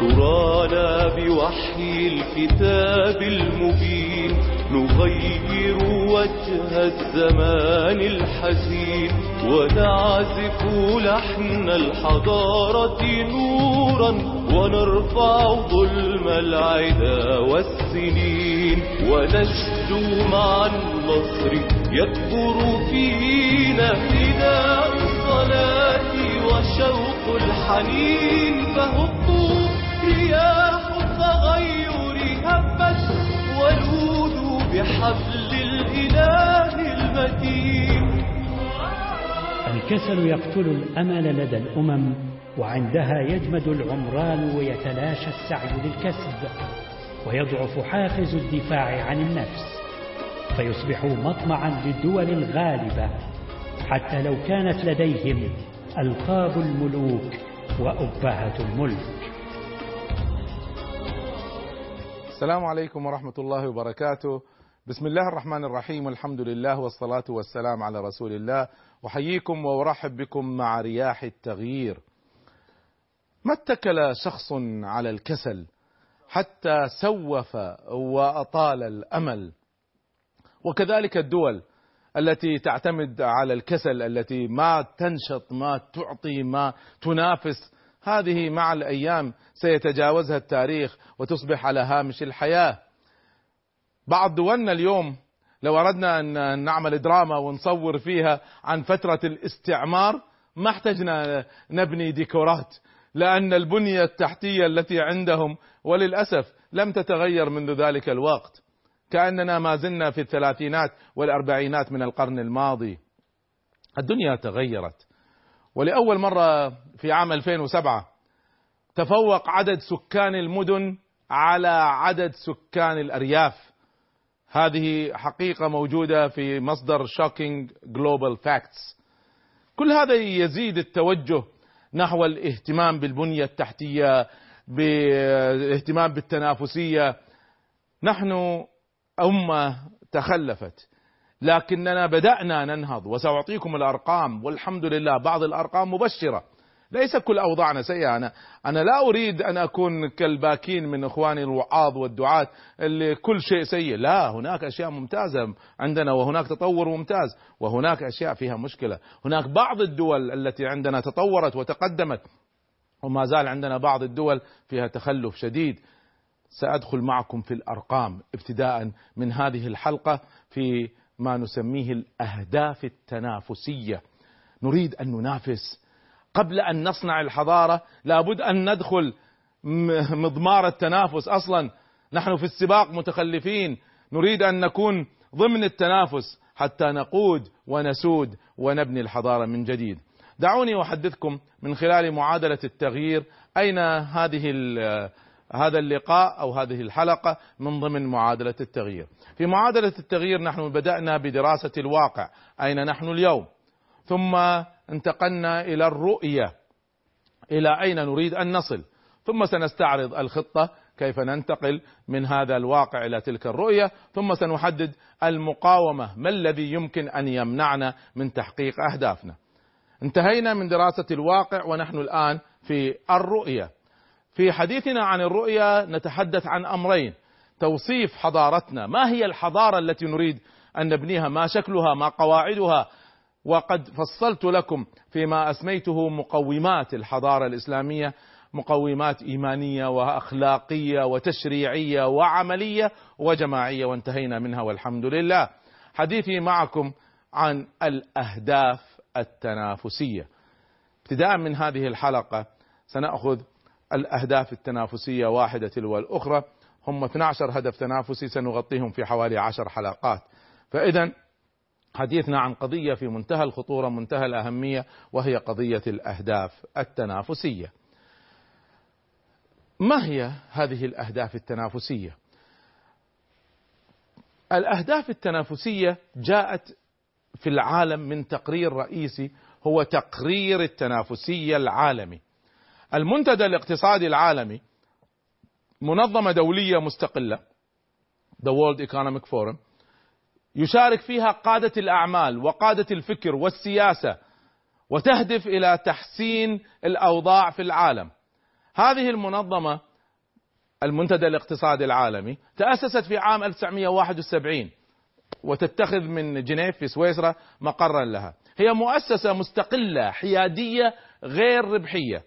ترانا بوحي الكتاب المبين نغير وجه الزمان الحزين. ونعزف لحن الحضارة نورا ونرفع ظلم العدا والسنين ونشدو مع النصر يكبر فينا فداء الصلاة وشوق الحنين فهبوا رياح التغير هبت ولودوا بحبل الإله المتين الكسل يقتل الأمل لدى الأمم وعندها يجمد العمران ويتلاشى السعي للكسب ويضعف حافز الدفاع عن النفس فيصبح مطمعا للدول الغالبة حتى لو كانت لديهم ألقاب الملوك وأبهة الملك. السلام عليكم ورحمة الله وبركاته. بسم الله الرحمن الرحيم والحمد لله والصلاة والسلام على رسول الله. وحييكم وأرحب بكم مع رياح التغيير ما اتكل شخص على الكسل حتى سوف وأطال الأمل وكذلك الدول التي تعتمد على الكسل التي ما تنشط ما تعطي ما تنافس هذه مع الأيام سيتجاوزها التاريخ وتصبح على هامش الحياة. بعض دولنا اليوم لو أردنا أن نعمل دراما ونصور فيها عن فترة الاستعمار ما احتجنا نبني ديكورات لأن البنية التحتية التي عندهم وللأسف لم تتغير منذ ذلك الوقت. كأننا ما زلنا في الثلاثينات والأربعينات من القرن الماضي. الدنيا تغيرت. ولأول مرة في عام 2007 تفوق عدد سكان المدن على عدد سكان الأرياف هذه حقيقة موجودة في مصدر shocking global facts كل هذا يزيد التوجه نحو الاهتمام بالبنية التحتية بالاهتمام بالتنافسية. نحن أمة تخلفت لكننا بدأنا ننهض. وسأعطيكم الأرقام والحمد لله بعض الأرقام مبشرة. ليس كل أوضاعنا سيئة. أنا, أنا لا أريد أن أكون كالباكين من إخواني الوعاظ والدعاة اللي كل شيء سيء. لا هناك أشياء ممتازة عندنا وهناك تطور ممتاز وهناك أشياء فيها مشكلة. هناك بعض الدول التي عندنا تطورت وتقدمت وما زال عندنا بعض الدول فيها تخلف شديد. سأدخل معكم في الأرقام ابتداء من هذه الحلقة في ما نسميه الأهداف التنافسية. نريد أن ننافس قبل أن نصنع الحضارة لابد أن ندخل مضمار التنافس أصلا نحن في السباق متخلفين نريد أن نكون ضمن التنافس حتى نقود ونسود ونبني الحضارة من جديد دعوني أحدثكم من خلال معادلة التغيير أين هذه هذا اللقاء أو هذه الحلقة من ضمن معادلة التغيير. في معادلة التغيير نحن بدأنا بدراسة الواقع، أين نحن اليوم؟ ثم انتقلنا إلى الرؤية. إلى أين نريد أن نصل، ثم سنستعرض الخطة كيف ننتقل من هذا الواقع إلى تلك الرؤية، ثم سنحدد المقاومة، ما الذي يمكن أن يمنعنا من تحقيق أهدافنا. انتهينا من دراسة الواقع ونحن الآن في الرؤية. في حديثنا عن الرؤيا نتحدث عن أمرين. توصيف حضارتنا ما هي الحضارة التي نريد أن نبنيها؟ ما شكلها؟ ما قواعدها؟ وقد فصلت لكم فيما أسميته مقومات الحضارة الإسلامية مقومات إيمانية وأخلاقية وتشريعية وعملية وجماعية وانتهينا منها والحمد لله. حديثي معكم عن الأهداف التنافسية. ابتداء من هذه الحلقة سنأخذ الأهداف التنافسية واحدة تلو الأخرى. هم 12 هدف تنافسي سنغطيهم في حوالي 10 حلقات. فإذا حديثنا عن قضية في منتهى الخطورة منتهى الأهمية وهي قضية الأهداف التنافسية. ما هي هذه الأهداف التنافسية؟ الأهداف التنافسية جاءت في العالم من تقرير رئيسي هو تقرير التنافسية العالمي. المنتدى الاقتصادي العالمي منظمة دولية مستقلة The World Economic Forum يشارك فيها قادة الأعمال وقادة الفكر والسياسة وتهدف إلى تحسين الأوضاع في العالم. هذه المنظمة المنتدى الاقتصادي العالمي تأسست في عام 1971 وتتخذ من جنيف في سويسرا مقرا لها. هي مؤسسة مستقلة حيادية غير ربحية.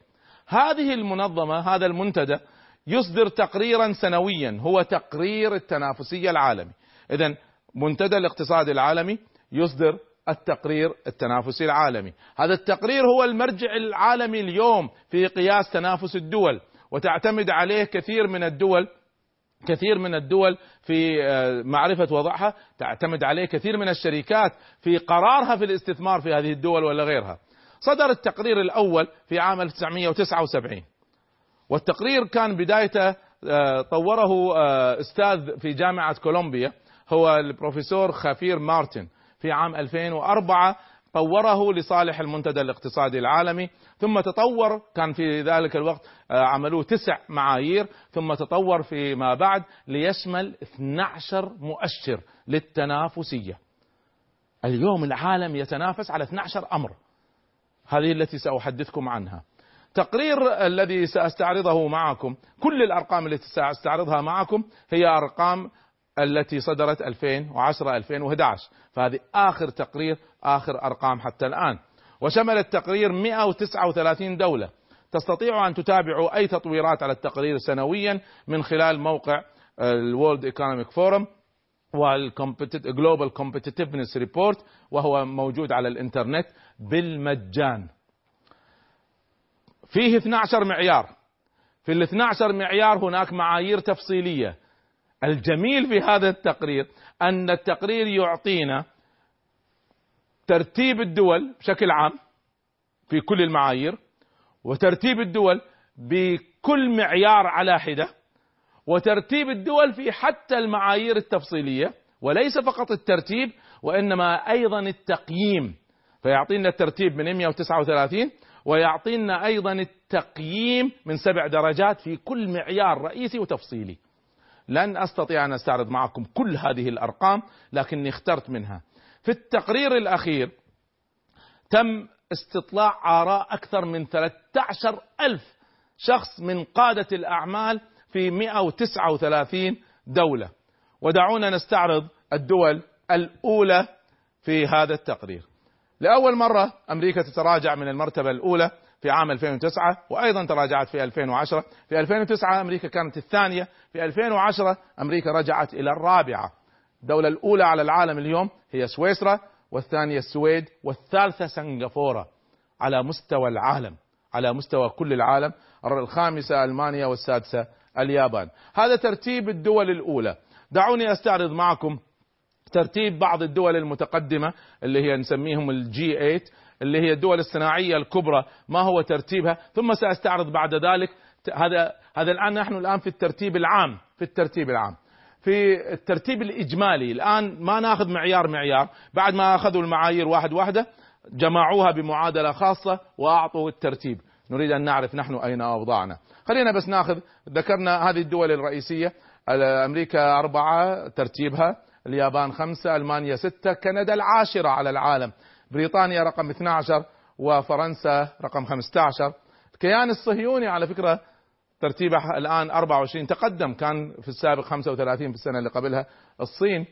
هذه المنظمة هذا المنتدى يصدر تقريرا سنويا هو تقرير التنافسية العالمي. إذا منتدى الاقتصاد العالمي يصدر التقرير التنافسي العالمي. هذا التقرير هو المرجع العالمي اليوم في قياس تنافس الدول وتعتمد عليه كثير من الدول كثير من الدول في آه، معرفة وضعها تعتمد عليه كثير من الشركات في قرارها في الاستثمار في هذه الدول ولا غيرها. صدر التقرير الأول في عام 1979 والتقرير كان بدايته آه، طوره آه، أستاذ في جامعة كولومبيا. هو البروفيسور خفير مارتن في عام 2004 طوره لصالح المنتدى الاقتصادي العالمي ثم تطور كان في ذلك الوقت آه، عملوه تسع معايير ثم تطور فيما بعد ليشمل 12 مؤشر للتنافسية. اليوم العالم يتنافس على 12 أمر. هذه التي سأحدثكم عنها. تقرير الذي سأستعرضه معكم كل الأرقام التي سأستعرضها معكم هي أرقام التي صدرت 2010 2011 فهذه آخر تقرير آخر أرقام حتى الآن. وشمل التقرير 139 دولة. تستطيع أن تتابعوا أي تطويرات على التقرير سنويا من خلال موقع ال World Economic Forum وال Global Competitiveness Report وهو موجود على الإنترنت بالمجان. فيه 12 معيار. في ال 12 معيار هناك معايير تفصيلية. الجميل في هذا التقرير أن التقرير يعطينا ترتيب الدول بشكل عام في كل المعايير وترتيب الدول بكل معيار على حدة وترتيب الدول في حتى المعايير التفصيلية وليس فقط الترتيب وإنما أيضا التقييم. فيعطينا الترتيب من 139 ويعطينا أيضا التقييم من سبع درجات في كل معيار رئيسي وتفصيلي. لن أستطيع أن أستعرض معكم كل هذه الأرقام لكني اخترت منها. في التقرير الأخير تم استطلاع آراء أكثر من 13 ألف شخص من قادة الأعمال في 139 دولة. ودعونا نستعرض الدول الأولى في هذا التقرير. لأول مرة أمريكا تتراجع من المرتبة الأولى في عام 2009 وأيضا تراجعت في 2010 في 2009 أمريكا كانت الثانية في 2010 أمريكا رجعت إلى الرابعة. الدولة الأولى على العالم اليوم هي سويسرا والثانية السويد والثالثة سنغافورة. على مستوى العالم على مستوى كل العالم الخامسة ألمانيا والسادسة اليابان. هذا ترتيب الدول الأولى. دعوني أستعرض معكم ترتيب بعض الدول المتقدمة اللي هي نسميهم الجي 8 اللي هي الدول الصناعية الكبرى ما هو ترتيبها؟ ثم سأستعرض بعد ذلك هذا هذا الآن نحن الآن في الترتيب العام في الترتيب العام. في الترتيب الإجمالي الآن ما ناخذ معيار معيار. بعد ما أخذوا المعايير واحد واحدة جمعوها بمعادلة خاصة وأعطوا الترتيب. نريد أن نعرف نحن أين أوضاعنا. خلينا بس ناخذ ذكرنا هذه الدول الرئيسية. أمريكا أربعة ترتيبها. اليابان خمسة ألمانيا ستة كندا العاشرة على العالم. بريطانيا رقم 12 وفرنسا رقم 15 الكيان الصهيوني على فكرة ترتيبه الآن 24 تقدم كان في السابق 35 في السنة اللي قبلها. الصين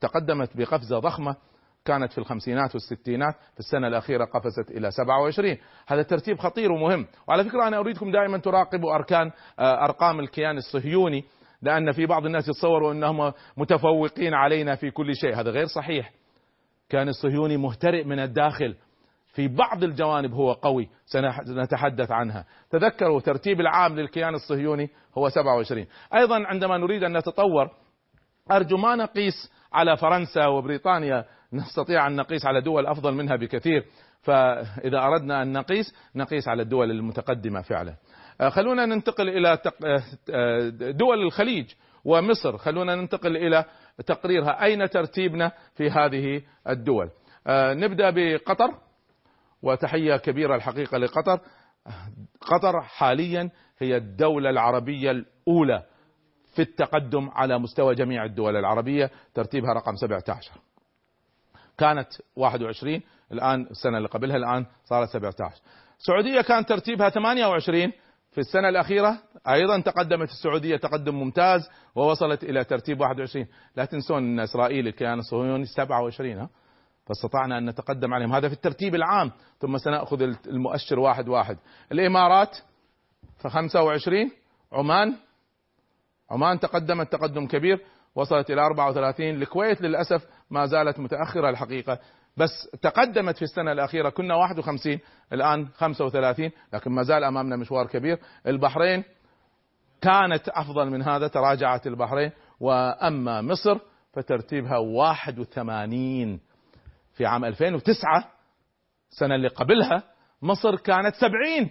تقدمت بقفزة ضخمة كانت في الخمسينات والستينات في السنة الأخيرة قفزت إلى 27 هذا ترتيب خطير ومهم. وعلى فكرة أنا أريدكم دائما تراقبوا أركان آه، أرقام الكيان الصهيوني لأن في بعض الناس يتصوروا أنهم متفوقين علينا في كل شيء. هذا غير صحيح. كان الصهيوني مهترئ من الداخل. في بعض الجوانب هو قوي سنتحدث عنها. تذكروا ترتيب العام للكيان الصهيوني هو 27 أيضا عندما نريد أن نتطور أرجو ما نقيس على فرنسا وبريطانيا. نستطيع أن نقيس على دول أفضل منها بكثير. فإذا أردنا أن نقيس نقيس على الدول المتقدمة فعلا. آه، خلونا ننتقل إلى آه، دول الخليج. ومصر. خلونا ننتقل إلى تقريرها. أين ترتيبنا في هذه الدول؟ آه، نبدأ بقطر وتحية كبيرة الحقيقة لقطر. قطر حاليا هي الدولة العربية الأولى في التقدم على مستوى جميع الدول العربية. ترتيبها رقم 17 كانت 21 الآن السنة اللي قبلها الآن صارت 17 السعودية كان ترتيبها 28 في السنة الأخيرة أيضا تقدمت السعودية تقدم ممتاز ووصلت إلى ترتيب 21 لا تنسون أن إسرائيل الكيان الصهيوني 27 ها؟ فاستطعنا أن نتقدم عليهم. هذا في الترتيب العام ثم سنأخذ المؤشر واحد واحد. الإمارات في 25 عمان. عمان تقدمت تقدم كبير وصلت إلى 34 الكويت للأسف ما زالت متأخرة الحقيقة. بس تقدمت في السنة الأخيرة كنا 51 الآن 35 لكن ما زال أمامنا مشوار كبير. البحرين كانت أفضل من هذا تراجعت البحرين. وأما مصر فترتيبها 81 في عام 2009 السنة اللي قبلها مصر كانت 70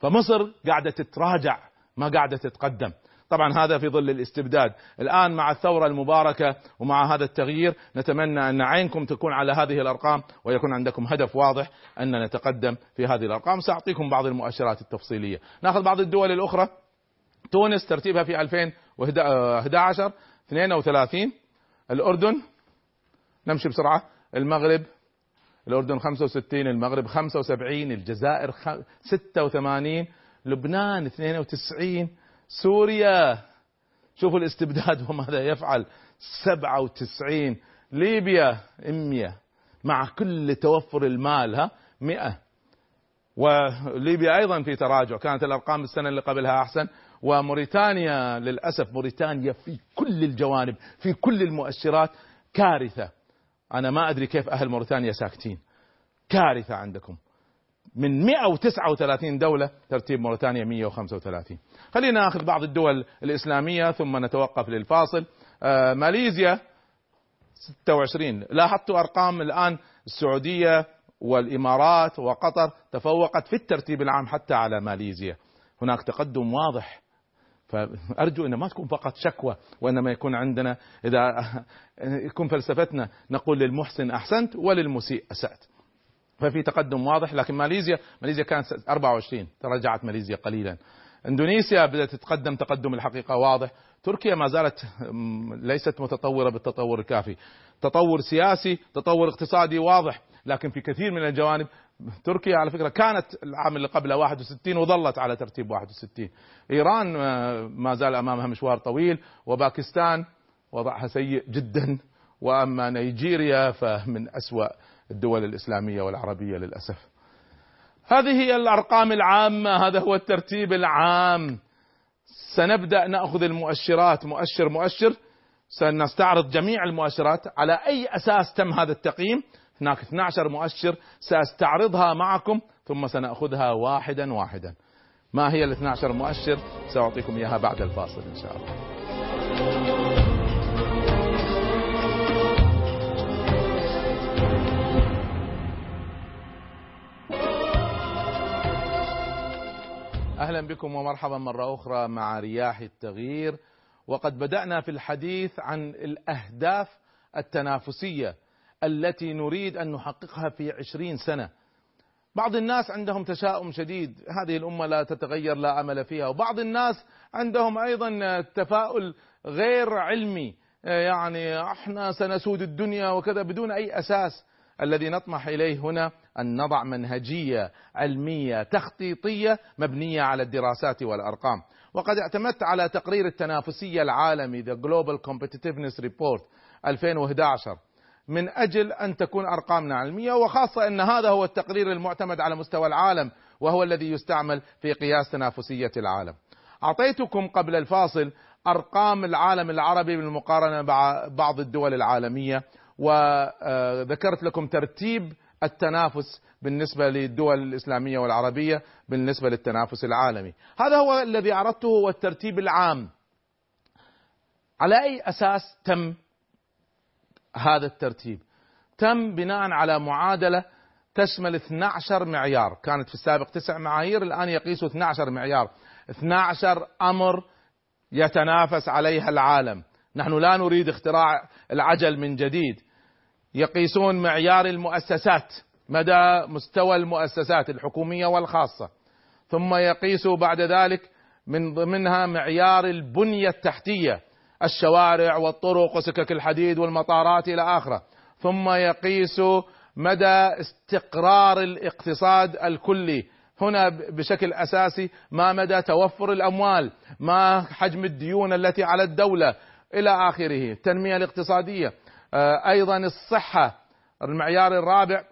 فمصر قاعدة تتراجع ما قاعدة تتقدم. طبعا هذا في ظل الاستبداد. الآن مع الثورة المباركة ومع هذا التغيير نتمنى أن عينكم تكون على هذه الأرقام ويكون عندكم هدف واضح أن نتقدم في هذه الأرقام. سأعطيكم بعض المؤشرات التفصيلية. نأخذ بعض الدول الأخرى. تونس ترتيبها في 2011 32 الأردن نمشي بسرعة. المغرب الأردن 65 المغرب 75 الجزائر 86 لبنان 92 سوريا. شوفوا الاستبداد وماذا يفعل. 97 ليبيا 100 مع كل توفر المال ها 100 وليبيا أيضا في تراجع. كانت الأرقام السنة اللي قبلها أحسن. وموريتانيا للأسف موريتانيا في كل الجوانب في كل المؤشرات كارثة. أنا ما أدري كيف أهل موريتانيا ساكتين. كارثة عندكم. من 139 دولة ترتيب موريتانيا 135 خلينا ناخذ بعض الدول الإسلامية ثم نتوقف للفاصل. آه ماليزيا 26 لاحظتوا أرقام الآن السعودية والإمارات وقطر تفوقت في الترتيب العام حتى على ماليزيا. هناك تقدم واضح. فأرجو أن ما تكون فقط شكوى وإنما يكون عندنا إذا يكون فلسفتنا نقول للمحسن أحسنت وللمسيء أسأت. ففي تقدم واضح لكن ماليزيا ماليزيا كانت 24 تراجعت ماليزيا قليلا. إندونيسيا بدأت تتقدم تقدم الحقيقة واضح. تركيا ما زالت ليست متطورة بالتطور الكافي. تطور سياسي تطور اقتصادي واضح لكن في كثير من الجوانب تركيا على فكرة كانت العام اللي قبله 61 وظلت على ترتيب 61 إيران ما زال أمامها مشوار طويل وباكستان وضعها سيء جدا. وأما نيجيريا فمن أسوأ الدول الإسلامية والعربية للأسف. هذه هي الأرقام العامة، هذا هو الترتيب العام. سنبدأ نأخذ المؤشرات مؤشر مؤشر. سنستعرض جميع المؤشرات. على أي أساس تم هذا التقييم؟ هناك 12 مؤشر سأستعرضها معكم ثم سنأخذها واحدا واحدا. ما هي ال 12 مؤشر؟ سأعطيكم إياها بعد الفاصل إن شاء الله. أهلا بكم ومرحبا مرة أخرى مع رياح التغيير. وقد بدأنا في الحديث عن الأهداف التنافسية التي نريد أن نحققها في عشرين سنة. بعض الناس عندهم تشاؤم شديد هذه الأمة لا تتغير لا أمل فيها. وبعض الناس عندهم أيضا تفاؤل غير علمي يعني إحنا سنسود الدنيا وكذا بدون أي أساس. الذي نطمح إليه هنا أن نضع منهجية علمية تخطيطية مبنية على الدراسات والأرقام وقد اعتمدت على تقرير التنافسية العالمي The Global Competitiveness Report 2011 من أجل أن تكون أرقامنا علمية وخاصة إن هذا هو التقرير المعتمد على مستوى العالم وهو الذي يستعمل في قياس تنافسية العالم. أعطيتكم قبل الفاصل أرقام العالم العربي بالمقارنة مع بعض الدول العالمية وذكرت لكم ترتيب التنافس بالنسبة للدول الإسلامية والعربية بالنسبة للتنافس العالمي. هذا هو الذي عرضته هو الترتيب العام. على أي أساس تم هذا الترتيب؟ تم بناء على معادلة تشمل 12 معيار، كانت في السابق تسع معايير الآن يقيسوا 12 معيار، 12 أمر يتنافس عليها العالم، نحن لا نريد اختراع العجل من جديد، يقيسون معيار المؤسسات مدى مستوى المؤسسات الحكومية والخاصة. ثم يقيس بعد ذلك من ضمنها معيار البنية التحتية الشوارع والطرق وسكك الحديد والمطارات إلى آخره. ثم يقيس مدى استقرار الاقتصاد الكلي. هنا بشكل أساسي ما مدى توفر الأموال ما حجم الديون التي على الدولة إلى آخره التنمية الاقتصادية. أيضا الصحة. المعيار الرابع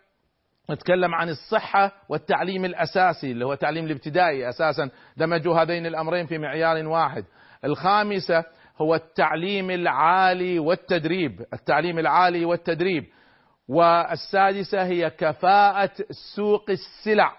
نتكلم عن الصحة والتعليم الأساسي اللي هو التعليم الابتدائي أساسا. دمجوا هذين الأمرين في معيار واحد. الخامسة هو التعليم العالي والتدريب التعليم العالي والتدريب. والسادسة هي كفاءة سوق السلع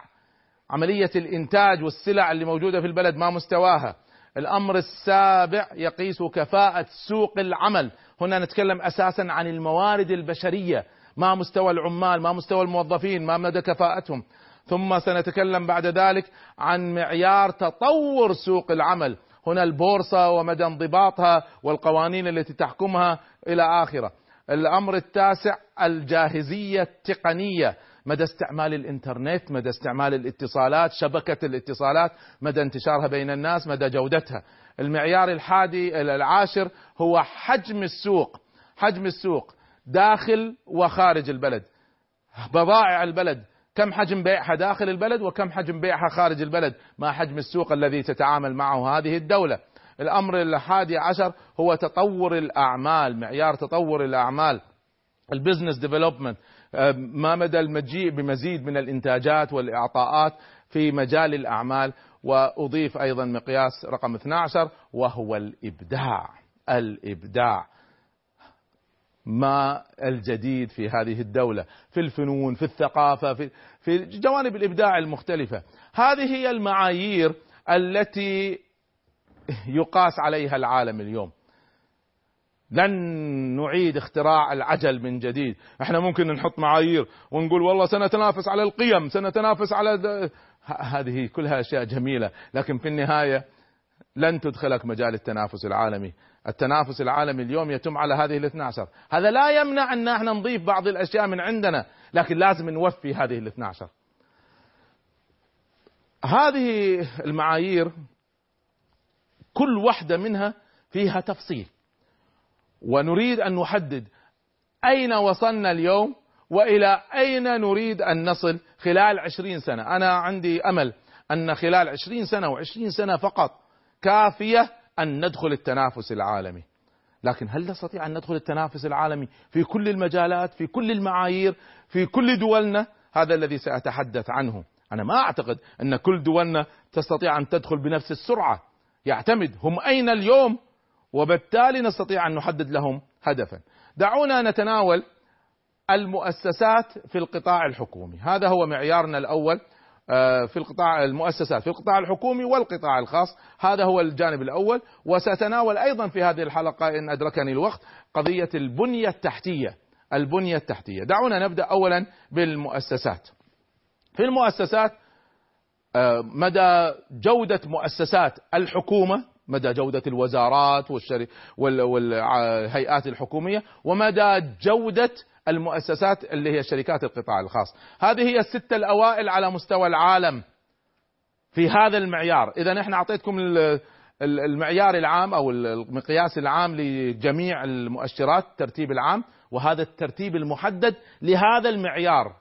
عملية الإنتاج والسلع اللي موجودة في البلد ما مستواها. الأمر السابع يقيس كفاءة سوق العمل. هنا نتكلم أساسا عن الموارد البشرية. ما مستوى العمال ما مستوى الموظفين ما مدى كفاءتهم. ثم سنتكلم بعد ذلك عن معيار تطور سوق العمل. هنا البورصة ومدى انضباطها والقوانين التي تحكمها إلى آخرة. الأمر التاسع الجاهزية التقنية. مدى استعمال الإنترنت مدى استعمال الاتصالات شبكة الاتصالات مدى انتشارها بين الناس مدى جودتها. المعيار الحادي العاشر هو حجم السوق حجم السوق داخل وخارج البلد. بضائع البلد. كم حجم بيعها داخل البلد وكم حجم بيعها خارج البلد؟ ما حجم السوق الذي تتعامل معه هذه الدولة. الأمر الحادي عشر هو تطور الأعمال معيار تطور الأعمال. ال business development ما مدى المجيء بمزيد من الإنتاجات والإعطاءات في مجال الأعمال وأضيف أيضا مقياس رقم 12 وهو الإبداع. الإبداع. ما الجديد في هذه الدولة؟ في الفنون في الثقافة في, في جوانب الإبداع المختلفة. هذه هي المعايير التي يقاس عليها العالم اليوم. لن نعيد اختراع العجل من جديد. إحنا ممكن نحط معايير ونقول والله سنتنافس على القيم سنتنافس على هذه كلها أشياء جميلة لكن في النهاية لن تدخلك مجال التنافس العالمي. التنافس العالمي اليوم يتم على هذه الاثنى عشر. هذا لا يمنع أن إحنا نضيف بعض الأشياء من عندنا لكن لازم نوفي هذه الاثنى عشر. هذه المعايير كل واحدة منها فيها تفصيل. ونريد أن نحدد أين وصلنا اليوم وإلى أين نريد أن نصل خلال عشرين سنة. أنا عندي أمل أن خلال عشرين سنة وعشرين سنة فقط كافية أن ندخل التنافس العالمي. لكن هل نستطيع أن ندخل التنافس العالمي في كل المجالات في كل المعايير في كل دولنا؟ هذا الذي سأتحدث عنه. أنا ما أعتقد أن كل دولنا تستطيع أن تدخل بنفس السرعة. يعتمد هم أين اليوم وبالتالي نستطيع أن نحدد لهم هدفا. دعونا نتناول المؤسسات في القطاع الحكومي. هذا هو معيارنا الأول آه، في القطاع المؤسسات في القطاع الحكومي والقطاع الخاص. هذا هو الجانب الأول. وسأتناول أيضا في هذه الحلقة إن أدركني الوقت قضية البنية التحتية. البنية التحتية. دعونا نبدأ أولا بالمؤسسات. في المؤسسات آه، مدى جودة مؤسسات الحكومة مدى جودة الوزارات والهيئات الحكومية ومدى جودة المؤسسات اللي هي شركات القطاع الخاص. هذه هي الستة الأوائل على مستوى العالم في هذا المعيار. إذا إحنا أعطيتكم المعيار العام أو المقياس العام لجميع المؤشرات الترتيب العام وهذا الترتيب المحدد لهذا المعيار.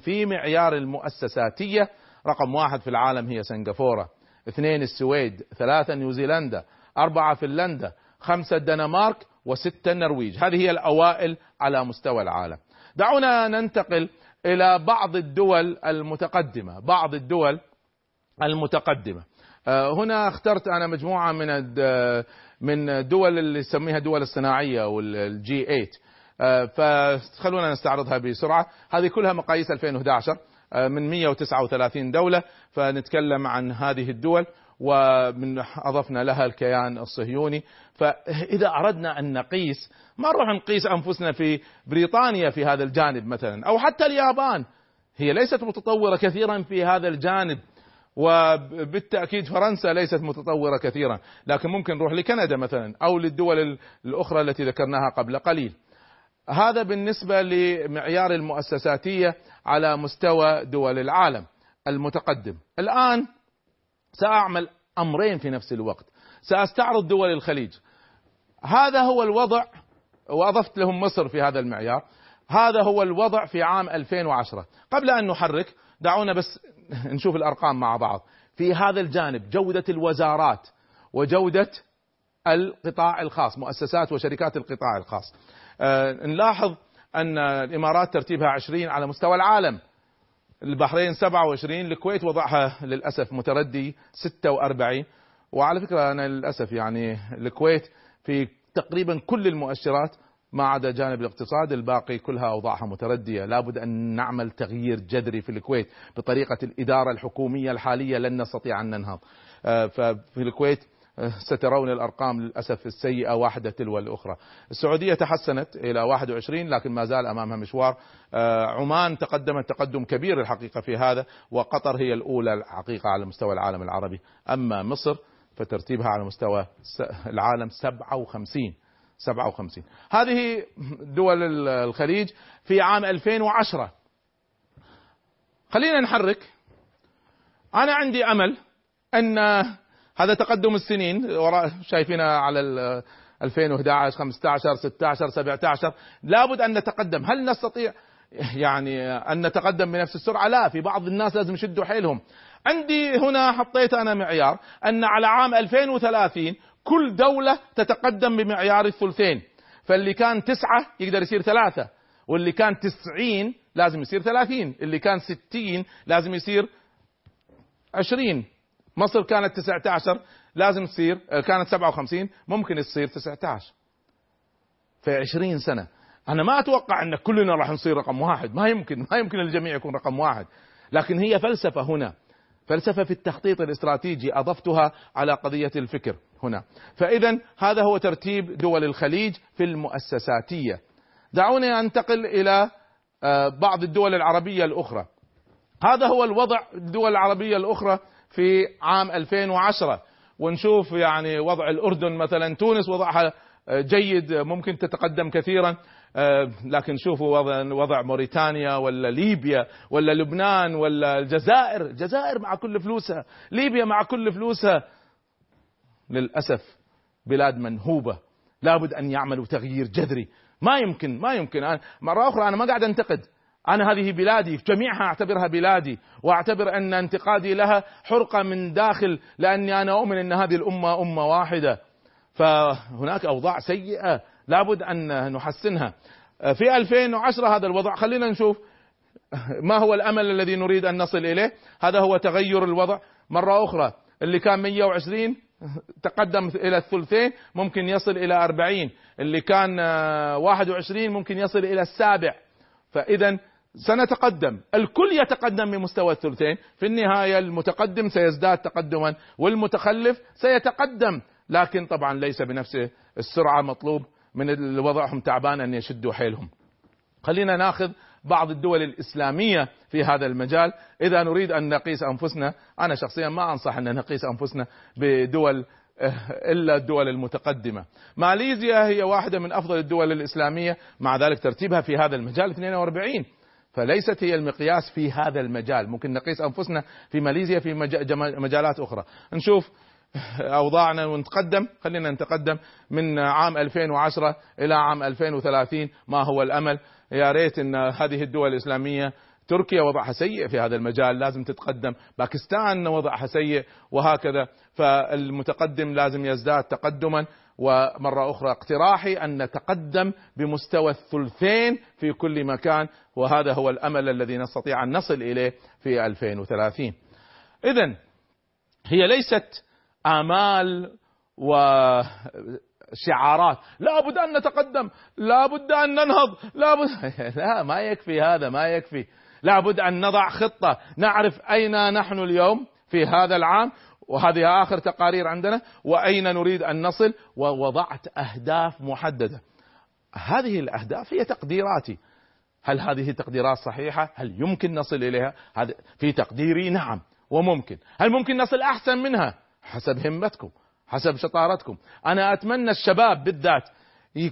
في معيار المؤسساتية رقم واحد في العالم هي سنغافورة. اثنين السويد ثلاثة نيوزيلندا أربعة فنلندا خمسة الدنمارك وستة النرويج. هذه هي الأوائل على مستوى العالم. دعونا ننتقل إلى بعض الدول المتقدمة بعض الدول المتقدمة. آه، هنا اخترت أنا مجموعة من من الدول اللي نسميها دول الصناعية والجي 8 فخلونا نستعرضها بسرعة. هذه كلها مقاييس 2011 آه، من 139 دولة فنتكلم عن هذه الدول ومن أضفنا لها الكيان الصهيوني. فإذا أردنا أن نقيس ما نروح نقيس أنفسنا في بريطانيا في هذا الجانب مثلا أو حتى اليابان. هي ليست متطورة كثيرا في هذا الجانب وبالتأكيد فرنسا ليست متطورة كثيرا. لكن ممكن نروح لكندا مثلا أو للدول الأخرى التي ذكرناها قبل قليل. هذا بالنسبة لمعيار المؤسساتية على مستوى دول العالم المتقدم. الآن سأعمل أمرين في نفس الوقت. سأستعرض دول الخليج. هذا هو الوضع وأضفت لهم مصر في هذا المعيار. هذا هو الوضع في عام 2010 قبل أن نحرك دعونا بس نشوف الأرقام مع بعض. في هذا الجانب جودة الوزارات وجودة القطاع الخاص مؤسسات وشركات القطاع الخاص. نلاحظ أن الإمارات ترتيبها 20 على مستوى العالم. البحرين 27 الكويت وضعها للأسف متردي 46 وعلى فكرة أنا للأسف يعني الكويت في تقريبا كل المؤشرات ما عدا جانب الاقتصاد الباقي كلها أوضاعها متردية. لابد أن نعمل تغيير جذري في الكويت بطريقة الإدارة الحكومية الحالية لن نستطيع أن ننهض. آه، ففي الكويت آه، سترون الأرقام للأسف السيئة واحدة تلو الأخرى. السعودية تحسنت إلى 21 لكن ما زال أمامها مشوار. آه، عمان تقدمت تقدم كبير الحقيقة في هذا وقطر هي الأولى الحقيقة على مستوى العالم العربي. أما مصر فترتيبها على مستوى العالم 57 57 هذه دول الخليج في عام 2010 خلينا نحرك. أنا عندي أمل أن هذا تقدم السنين. وراء شايفينها على 2011 15 16 17 لابد أن نتقدم. هل نستطيع يعني أن نتقدم بنفس السرعة؟ لا في بعض الناس لازم يشدوا حيلهم. عندي هنا حطيت أنا معيار أن على عام 2030 كل دولة تتقدم بمعيار الثلثين. فاللي كان تسعة يقدر يصير ثلاثة. واللي كان تسعين لازم يصير ثلاثين. اللي كان ستين لازم يصير عشرين. مصر كانت تسعة عشر لازم تصير كانت سبعة وخمسين ممكن تصير تسعة عشر في عشرين سنة. أنا ما أتوقع أن كلنا راح نصير رقم واحد. ما يمكن ما يمكن الجميع يكون رقم واحد. لكن هي فلسفة هنا. فلسفة في التخطيط الاستراتيجي أضفتها على قضية الفكر هنا. فإذا هذا هو ترتيب دول الخليج في المؤسساتية. دعوني أنتقل إلى آه، بعض الدول العربية الأخرى. هذا هو الوضع الدول العربية الأخرى في عام 2010 ونشوف يعني وضع الأردن مثلا. تونس وضعها جيد ممكن تتقدم كثيرا. آه، لكن شوفوا وضع, وضع موريتانيا ولا ليبيا ولا لبنان ولا الجزائر. الجزائر مع كل فلوسها. ليبيا مع كل فلوسها. للأسف بلاد منهوبة. لابد أن يعملوا تغيير جذري. ما يمكن ما يمكن. أنا مرة أخرى أنا ما قاعد أنتقد. أنا هذه بلادي جميعها أعتبرها بلادي وأعتبر أن انتقادي لها حرقة من داخل لأني أنا أؤمن أن هذه الأمة أمة واحدة. فهناك أوضاع سيئة لابد أن نحسنها. في 2010 هذا الوضع خلينا نشوف ما هو الأمل الذي نريد أن نصل إليه. هذا هو تغير الوضع. مرة أخرى اللي كان 120 تقدم إلى الثلثين ممكن يصل إلى 40 اللي كان 21 ممكن يصل إلى السابع. فإذا سنتقدم. الكل يتقدم بمستوى الثلثين. في النهاية المتقدم سيزداد تقدما والمتخلف سيتقدم. لكن طبعا ليس بنفس السرعة مطلوب. من وضعهم تعبان أن يشدوا حيلهم. خلينا ناخذ بعض الدول الإسلامية في هذا المجال. إذا نريد أن نقيس أنفسنا أنا شخصيا ما أنصح أن نقيس أنفسنا بدول آه، إلا الدول المتقدمة. ماليزيا هي واحدة من أفضل الدول الإسلامية. مع ذلك ترتيبها في هذا المجال 42 فليست هي المقياس في هذا المجال، ممكن نقيس أنفسنا في ماليزيا في مجالات أخرى. نشوف أوضاعنا ونتقدم. خلينا نتقدم من عام 2010 إلى عام 2030 ما هو الأمل؟ يا ريت إن هذه الدول الإسلامية تركيا وضعها سيء في هذا المجال لازم تتقدم. باكستان وضعها سيء وهكذا. فالمتقدم لازم يزداد تقدما. ومرة أخرى اقتراحي أن نتقدم بمستوى الثلثين في كل مكان وهذا هو الأمل الذي نستطيع أن نصل إليه في 2030 إذا هي ليست آمال وشعارات لابد أن نتقدم لابد أن ننهض لابد لا ما يكفي هذا ما يكفي. لابد أن نضع خطة نعرف أين نحن اليوم في هذا العام وهذه آخر تقارير عندنا. وأين نريد أن نصل؟ ووضعت أهداف محددة. هذه الأهداف هي تقديراتي. هل هذه التقديرات صحيحة؟ هل يمكن نصل إليها؟ هذا في تقديري نعم وممكن. هل ممكن نصل أحسن منها؟ حسب همتكم حسب شطارتكم. أنا أتمنى الشباب بالذات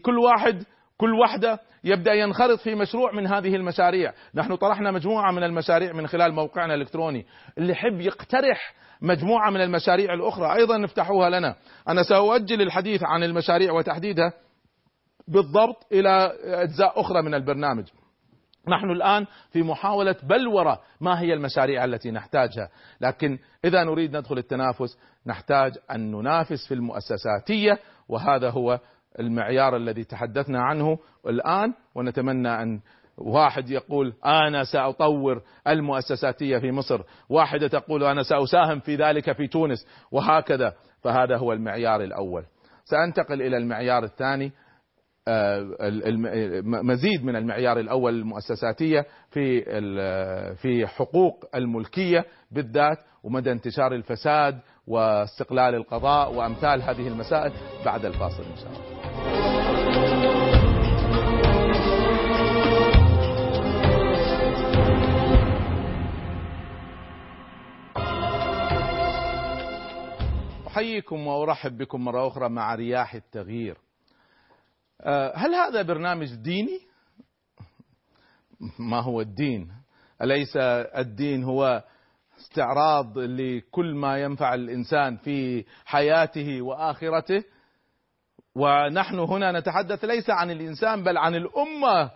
كل واحد كل واحدة يبدأ ينخرط في مشروع من هذه المشاريع. نحن طرحنا مجموعة من المشاريع من خلال موقعنا الإلكتروني. اللي يحب يقترح مجموعة من المشاريع الأخرى أيضا نفتحوها لنا. أنا سأؤجل الحديث عن المشاريع وتحديدها بالضبط إلى أجزاء أخرى من البرنامج. نحن الآن في محاولة بلورة ما هي المشاريع التي نحتاجها. لكن إذا نريد ندخل التنافس نحتاج أن ننافس في المؤسساتية وهذا هو المعيار الذي تحدثنا عنه الآن ونتمنى أن واحد يقول أنا سأطور المؤسساتية في مصر واحدة تقول أنا سأساهم في ذلك في تونس وهكذا. فهذا هو المعيار الأول. سأنتقل إلى المعيار الثاني آه، مزيد من المعيار الأول المؤسساتية في في حقوق الملكية بالذات ومدى انتشار الفساد واستقلال القضاء وأمثال هذه المسائل بعد الفاصل إن شاء الله. أحييكم وأرحب بكم مرة أخرى مع رياح التغيير. آه، هل هذا برنامج ديني؟ ما هو الدين؟ أليس الدين هو استعراض لكل ما ينفع الإنسان في حياته وآخرته؟ ونحن هنا نتحدث ليس عن الإنسان بل عن الأمة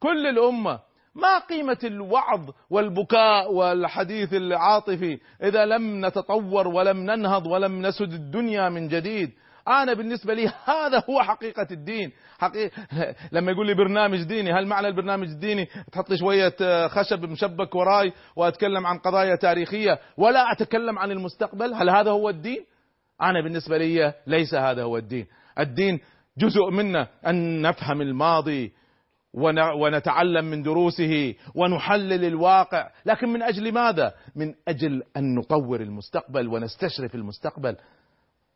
كل الأمة. ما قيمة الوعظ والبكاء والحديث العاطفي؟ إذا لم نتطور ولم ننهض ولم نسد الدنيا من جديد. أنا بالنسبة لي هذا هو حقيقة الدين. حقيقة لما يقول لي برنامج ديني هل معنى البرنامج الديني؟ تحط لي شوية آه، خشب مشبك وراي وأتكلم عن قضايا تاريخية ولا أتكلم عن المستقبل؟ هل هذا هو الدين؟ أنا بالنسبة لي ليس هذا هو الدين. الدين جزء منا أن نفهم الماضي ونتعلم من دروسه ونحلل الواقع. لكن من أجل ماذا؟ من أجل أن نطور المستقبل ونستشرف المستقبل.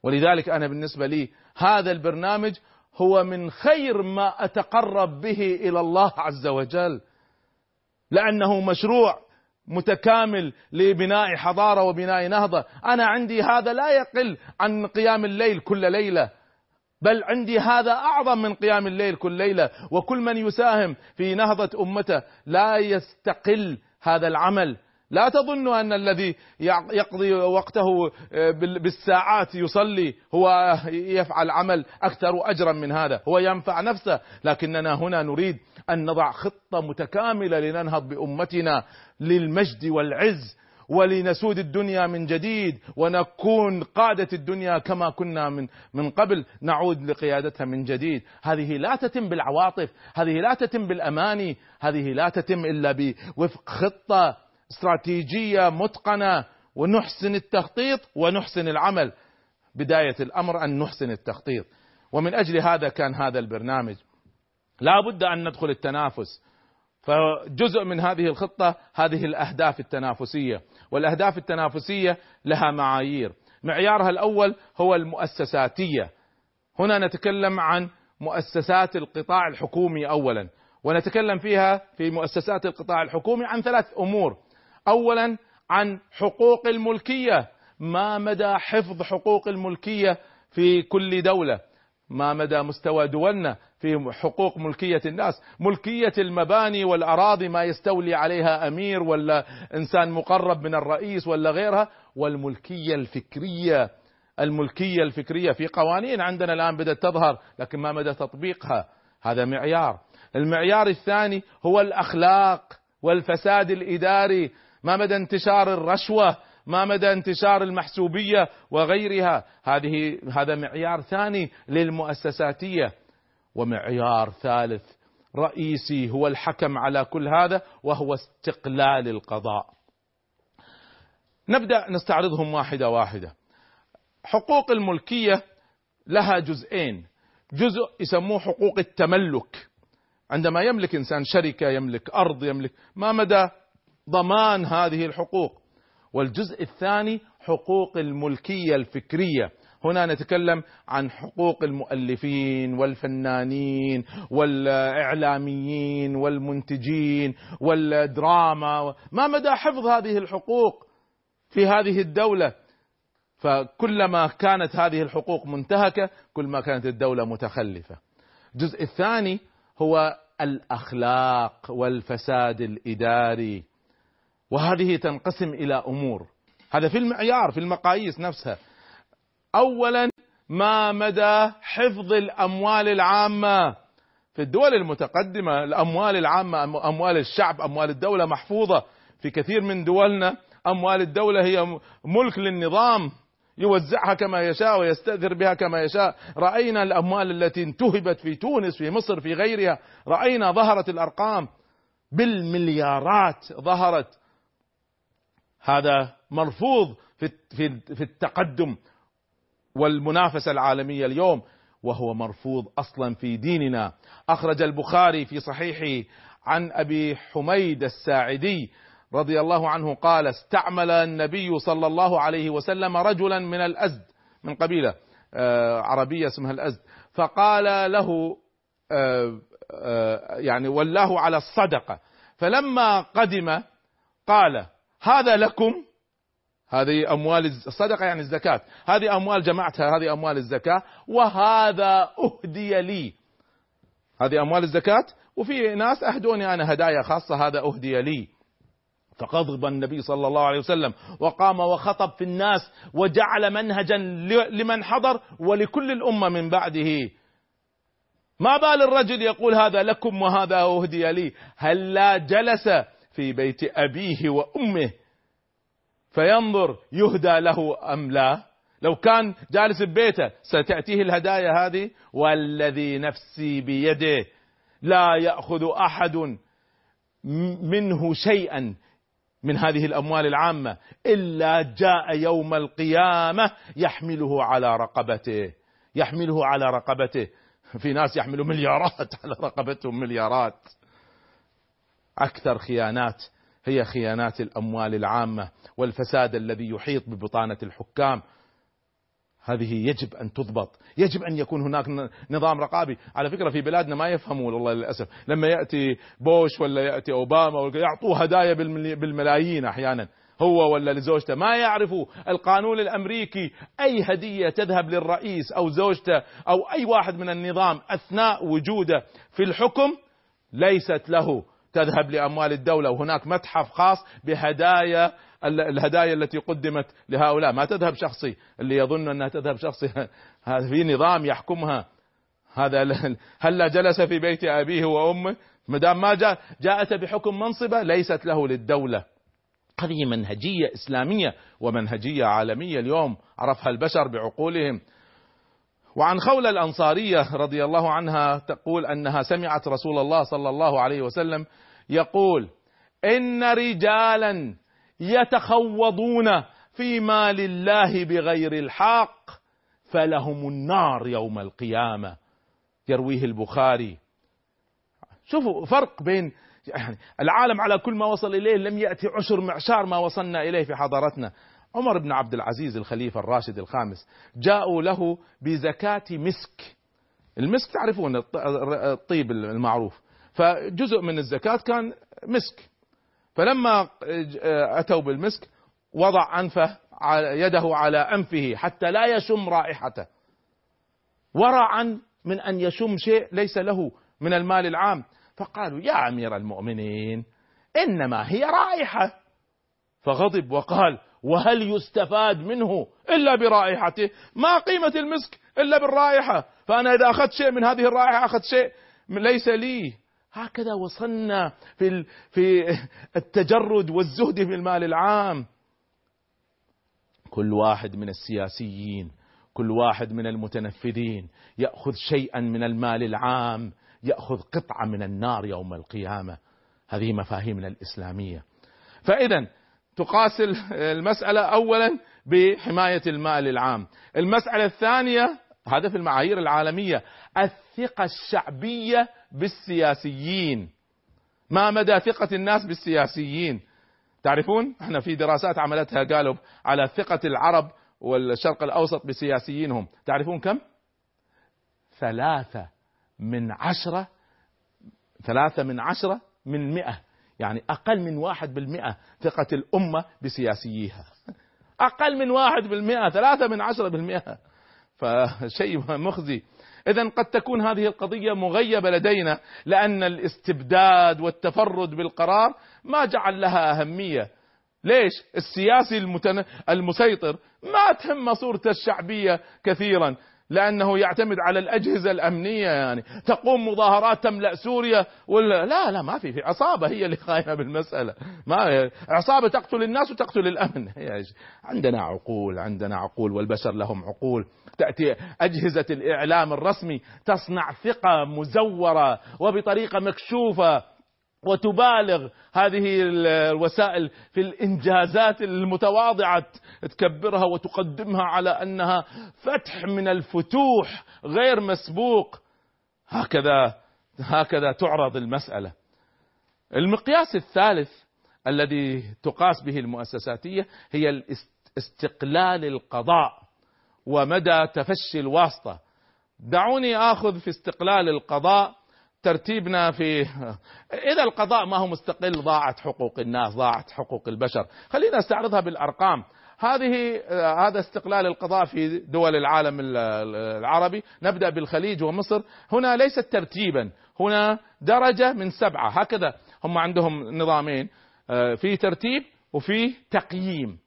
ولذلك أنا بالنسبة لي هذا البرنامج هو من خير ما أتقرب به إلى الله عز وجل لأنه مشروع متكامل لبناء حضارة وبناء نهضة. أنا عندي هذا لا يقل عن قيام الليل كل ليلة بل عندي هذا أعظم من قيام الليل كل ليلة. وكل من يساهم في نهضة أمته لا يستقل هذا العمل. لا تظنوا أن الذي يقضي وقته آه، بالساعات يصلي هو يفعل عمل أكثر أجرا من هذا هو ينفع نفسه. لكننا هنا نريد أن نضع خطة متكاملة لننهض بأمتنا للمجد والعز ولنسود الدنيا من جديد ونكون قادة الدنيا كما كنا من من قبل نعود لقيادتها من جديد، هذه لا تتم بالعواطف، هذه لا تتم بالأماني، هذه لا تتم إلا بوفق خطة استراتيجية متقنة ونحسن التخطيط ونحسن العمل. بداية الأمر أن نحسن التخطيط. ومن أجل هذا كان هذا البرنامج. لا بد أن ندخل التنافس. فجزء من هذه الخطة هذه الأهداف التنافسية. والأهداف التنافسية لها معايير. معيارها الأول هو المؤسساتية. هنا نتكلم عن مؤسسات القطاع الحكومي أولا. ونتكلم فيها في مؤسسات القطاع الحكومي عن ثلاث أمور. اولا عن حقوق الملكية. ما مدى حفظ حقوق الملكية في كل دولة؟ ما مدى مستوى دولنا في حقوق ملكية الناس؟ ملكية المباني والأراضي ما يستولي عليها أمير ولا إنسان مقرب من الرئيس ولا غيرها؟ والملكية الفكرية الملكية الفكرية في قوانين عندنا الآن بدأت تظهر لكن ما مدى تطبيقها؟ هذا معيار. المعيار الثاني هو الأخلاق والفساد الإداري. ما مدى انتشار الرشوة؟ ما مدى انتشار المحسوبية وغيرها؟ هذه هذا معيار ثاني للمؤسساتية ومعيار ثالث رئيسي هو الحكم على كل هذا وهو استقلال القضاء. نبدأ نستعرضهم واحدة واحدة. حقوق الملكية لها جزئين. جزء يسموه حقوق التملك. عندما يملك إنسان شركة يملك أرض يملك ما مدى ضمان هذه الحقوق. والجزء الثاني حقوق الملكية الفكرية. هنا نتكلم عن حقوق المؤلفين والفنانين والإعلاميين والمنتجين والدراما. ما مدى حفظ هذه الحقوق في هذه الدولة؟ فكلما كانت هذه الحقوق منتهكة كل ما كانت الدولة متخلفة. الجزء الثاني هو الأخلاق والفساد الإداري. وهذه تنقسم إلى أمور. هذا في المعيار في المقاييس نفسها. اولا ما مدى حفظ الأموال العامة؟ في الدول المتقدمة الأموال العامة أموال الشعب أموال الدولة محفوظة. في كثير من دولنا أموال الدولة هي ملك للنظام يوزعها كما يشاء ويستأثر بها كما يشاء. رأينا الأموال التي انتهبت في تونس في مصر في غيرها. رأينا ظهرت الأرقام. بالمليارات ظهرت. هذا مرفوض في في التقدم والمنافسة العالمية اليوم وهو مرفوض أصلا في ديننا. أخرج البخاري في صحيحه عن أبي حميد الساعدي رضي الله عنه قال استعمل النبي صلى الله عليه وسلم رجلا من الأزد من قبيلة آه، عربية اسمها الأزد. فقال له آه، آه، يعني ولاه على الصدقة. فلما قدم قال هذا لكم. هذه أموال الصدقه يعني الزكاة. هذه أموال جمعتها هذه أموال الزكاة وهذا أهدي لي. هذه أموال الزكاة وفي ناس أهدوني أنا هدايا خاصة هذا أهدي لي. فغضب النبي صلى الله عليه وسلم وقام وخطب في الناس وجعل منهجا لمن حضر ولكل الأمة من بعده. ما بال الرجل يقول هذا لكم وهذا أهدي لي. هل لا جلس في بيت أبيه وأمه فينظر يهدى له أم لا؟ لو كان جالس ببيته ستأتيه الهدايا هذه؟ والذي نفسي بيده لا يأخذ أحد منه شيئا من هذه الأموال العامة إلا جاء يوم القيامة يحمله على رقبته يحمله على رقبته. في ناس يحملوا مليارات على رقبتهم مليارات. أكثر خيانات هي خيانات الأموال العامة والفساد الذي يحيط ببطانة الحكام. هذه يجب أن تضبط، يجب أن يكون هناك نظام رقابي، على فكرة في بلادنا ما يفهمون والله للأسف، لما يأتي بوش ولا يأتي أوباما يعطوه هدايا بالملايين أحيانا، هو ولا لزوجته. ما يعرفوا القانون الأمريكي أي هدية تذهب للرئيس أو زوجته أو أي واحد من النظام أثناء وجوده في الحكم ليست له. تذهب لأموال الدولة وهناك متحف خاص بهدايا الهدايا التي قدمت لهؤلاء. ما تذهب شخصي اللي يظن أنها تذهب شخصي هذا في نظام يحكمها. هذا هلا جلس في بيت أبيه وأمه؟ ما دام ما جاء جاءت بحكم منصبة ليست له للدولة. هذه منهجية إسلامية ومنهجية عالمية اليوم عرفها البشر بعقولهم. وعن خولة الأنصارية رضي الله عنها تقول أنها سمعت رسول الله صلى الله عليه وسلم يقول إن رجالا يتخوضون في مال الله بغير الحق فلهم النار يوم القيامة. يرويه البخاري. شوفوا فرق بين يعني العالم على كل ما وصل إليه لم يأتي عشر معشار ما وصلنا إليه في حضارتنا. عمر بن عبد العزيز الخليفة الراشد الخامس جاءوا له بزكاة مسك. المسك تعرفون الطيب المعروف. فجزء من الزكاة كان مسك. فلما أتوا بالمسك وضع أنفه يده على أنفه حتى لا يشم رائحته. ورعا من أن يشم شيء ليس له من المال العام. فقالوا يا أمير المؤمنين إنما هي رائحة. فغضب وقال وهل يستفاد منه إلا برائحته؟ ما قيمة المسك إلا بالرائحة. فأنا إذا أخذت شيء من هذه الرائحة أخذت شيء ليس لي. هكذا وصلنا في في التجرد والزهد في المال العام. كل واحد من السياسيين كل واحد من المتنفذين يأخذ شيئا من المال العام يأخذ قطعة من النار يوم القيامة. هذه مفاهيمنا الإسلامية. فاذا تقاس المسألة أولا بحماية المال العام. المسألة الثانية هذا في المعايير العالمية الثقة الشعبية بالسياسيين. ما مدى ثقة الناس بالسياسيين؟ تعرفون إحنا في دراسات عملتها قالوا على ثقة العرب والشرق الأوسط بسياسيينهم. تعرفون كم؟ ثلاثة من عشرة ثلاثة من عشرة من مئة. يعني أقل من واحد بالمئة ثقة الأمة بسياسييها أقل من واحد بالمئة ثلاثة من عشرة بالمئة. فشيء مخزي. إذا قد تكون هذه القضية مغيبة لدينا لأن الاستبداد والتفرد بالقرار ما جعل لها أهمية. ليش؟ السياسي المتن... المسيطر ما تهم صورته الشعبية كثيرا. لأنه يعتمد على الأجهزة الأمنية يعني. تقوم مظاهرات تملأ سوريا ولا لا لا ما في في عصابة هي اللي قايمة بالمسألة. ما عصابة تقتل الناس وتقتل الأمن. عندنا عقول عندنا عقول والبشر لهم عقول. تأتي أجهزة الإعلام الرسمي تصنع ثقة مزورة وبطريقة مكشوفة. وتبالغ هذه الوسائل في الإنجازات المتواضعة تكبرها وتقدمها على أنها فتح من الفتوح غير مسبوق. هكذا هكذا تعرض المسألة. المقياس الثالث الذي تقاس به المؤسساتية هي استقلال القضاء ومدى تفشي الواسطة. دعوني آخذ في استقلال القضاء ترتيبنا في إذا القضاء ما هو مستقل ضاعت حقوق الناس ضاعت حقوق البشر. خلينا نستعرضها بالأرقام. هذه هذا استقلال القضاء في دول العالم العربي. نبدأ بالخليج ومصر. هنا ليست ترتيبا. هنا درجة من سبعة. هكذا هم عندهم نظامين. في ترتيب وفي تقييم.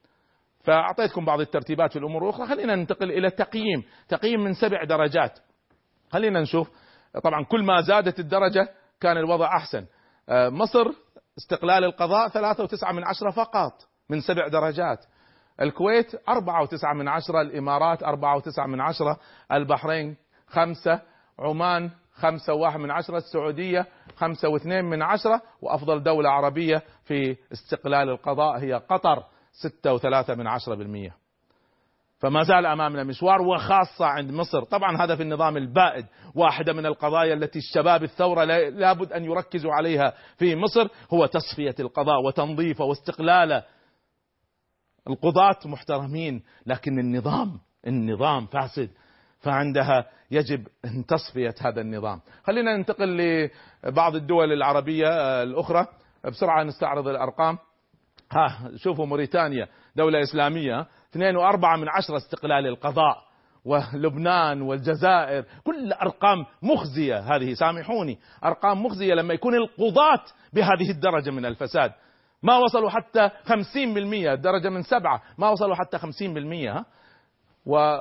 فأعطيتكم بعض الترتيبات في الأمور الأخرى. خلينا ننتقل إلى تقييم. تقييم من سبع درجات. خلينا نشوف. طبعا كل ما زادت الدرجة كان الوضع أحسن. مصر استقلال القضاء ثلاثة وتسعة من عشرة فقط من سبع درجات. الكويت أربعة وتسعة من عشرة الإمارات أربعة وتسعة من عشرة البحرين خمسة عمان خمسة وواحد من عشرة السعودية خمسة واثنين من عشرة وأفضل دولة عربية في استقلال القضاء هي قطر ستة وثلاثة من عشرة بالمية. فما زال أمامنا مشوار وخاصة عند مصر، طبعا هذا في النظام البائد، واحدة من القضايا التي الشباب الثورة لابد أن يركزوا عليها في مصر هو تصفية القضاء وتنظيفه واستقلاله. القضاة محترمين لكن النظام النظام فاسد فعندها يجب أن تصفية هذا النظام. خلينا ننتقل لبعض الدول العربية الأخرى بسرعة نستعرض الأرقام. ها شوفوا موريتانيا دولة إسلامية اثنين وأربعة من عشرة استقلال القضاء ولبنان والجزائر. كل أرقام مخزية. هذه سامحوني. أرقام مخزية لما يكون القضاة بهذه الدرجة من الفساد. ما وصلوا حتى خمسين بالمية. درجة من سبعة. ما وصلوا حتى خمسين بالمية. و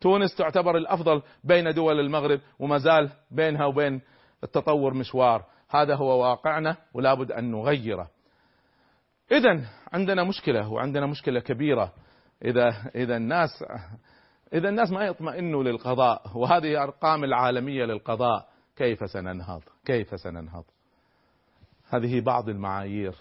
تونس تعتبر الأفضل بين دول المغرب وما زال بينها وبين التطور مشوار. هذا هو واقعنا. ولا بد أن نغيره. إذا عندنا مشكلة وعندنا مشكلة كبيرة. إذا إذا الناس إذا الناس ما يطمئنوا للقضاء وهذه أرقام العالمية للقضاء. كيف سننهض؟ كيف سننهض؟ هذه بعض المعايير.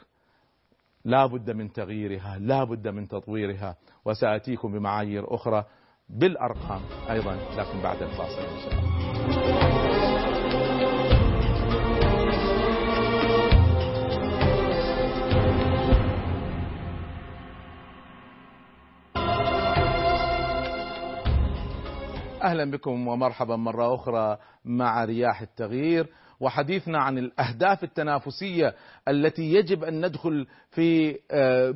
لا بد من تغييرها لا بد من تطويرها. وسآتيكم بمعايير أخرى بالأرقام أيضا لكن بعد الفاصل إن شاء الله. أهلا بكم ومرحبا مرة أخرى مع رياح التغيير وحديثنا عن الأهداف التنافسية التي يجب أن ندخل في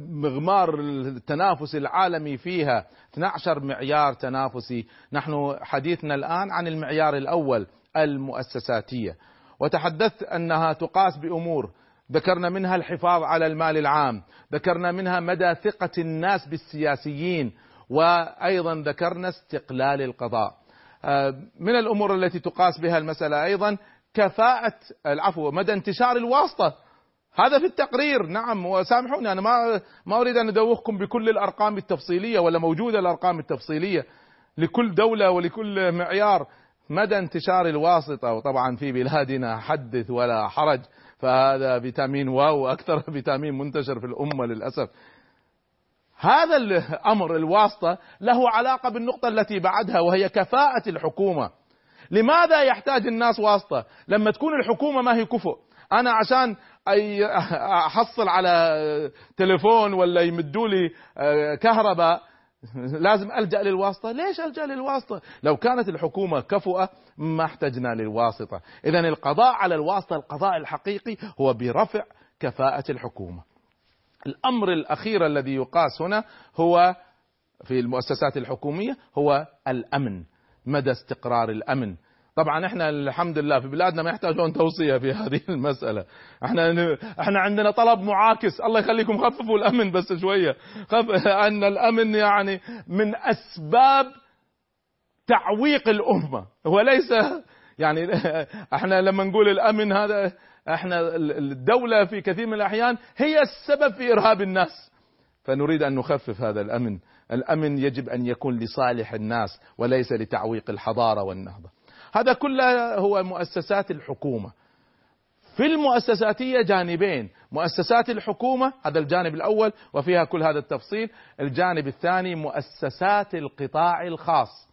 مغمار التنافس العالمي فيها. 12 معيار تنافسي. نحن حديثنا الآن عن المعيار الأول المؤسساتية. وتحدثت أنها تقاس بأمور. ذكرنا منها الحفاظ على المال العام. ذكرنا منها مدى ثقة الناس بالسياسيين. وأيضا ذكرنا استقلال القضاء. من الأمور التي تقاس بها المسألة أيضا كفاءة العفو مدى انتشار الواسطة. هذا في التقرير. نعم وسامحوني أنا ما ما أريد أن أدوخكم بكل الأرقام التفصيلية ولا موجودة الأرقام التفصيلية. لكل دولة ولكل معيار مدى انتشار الواسطة. وطبعا في بلادنا حدث ولا حرج. فهذا فيتامين واو أكثر فيتامين منتشر في الأمة للأسف. هذا الامر الواسطة له علاقة بالنقطة التي بعدها وهي كفاءة الحكومة. لماذا يحتاج الناس واسطة؟ لما تكون الحكومة ما هي كفؤ. أنا عشان أحصل على تليفون ولا يمدوا لي كهرباء لازم ألجأ للواسطة. ليش ألجأ للواسطة؟ لو كانت الحكومة كفؤة ما احتجنا للواسطة. اذا القضاء على الواسطة القضاء الحقيقي هو برفع كفاءة الحكومة. الأمر الأخير الذي يقاس هنا هو في المؤسسات الحكومية هو الأمن مدى استقرار الأمن. طبعا إحنا الحمد لله في بلادنا ما يحتاجون توصية في هذه المسألة. إحنا إحنا عندنا طلب معاكس. الله يخليكم خففوا الأمن بس شوية. خف أن الأمن يعني من أسباب تعويق الأمة. هو ليس يعني إحنا لما نقول الأمن هذا إحنا الدولة في كثير من الأحيان هي السبب في إرهاب الناس. فنريد أن نخفف هذا الأمن. الأمن يجب أن يكون لصالح الناس وليس لتعويق الحضارة والنهضة. هذا كله هو مؤسسات الحكومة. في المؤسساتية جانبين. مؤسسات الحكومة هذا الجانب الأول وفيها كل هذا التفصيل. الجانب الثاني مؤسسات القطاع الخاص.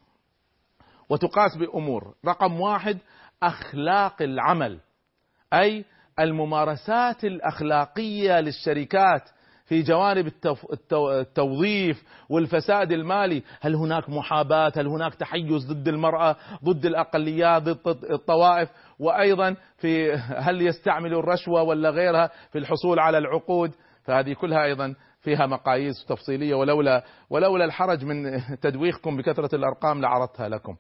وتقاس بأمور. رقم واحد أخلاق العمل. أي الممارسات الأخلاقية للشركات في جوانب التوظيف والفساد المالي. هل هناك محاباة؟ هل هناك تحيز ضد المرأة ضد الأقليات ضد الطوائف؟ وأيضا في هل يستعملوا الرشوة ولا غيرها في الحصول على العقود؟ فهذه كلها أيضا فيها مقاييس تفصيلية ولولا ولولا الحرج من تدويخكم بكثرة الأرقام لعرضتها لكم.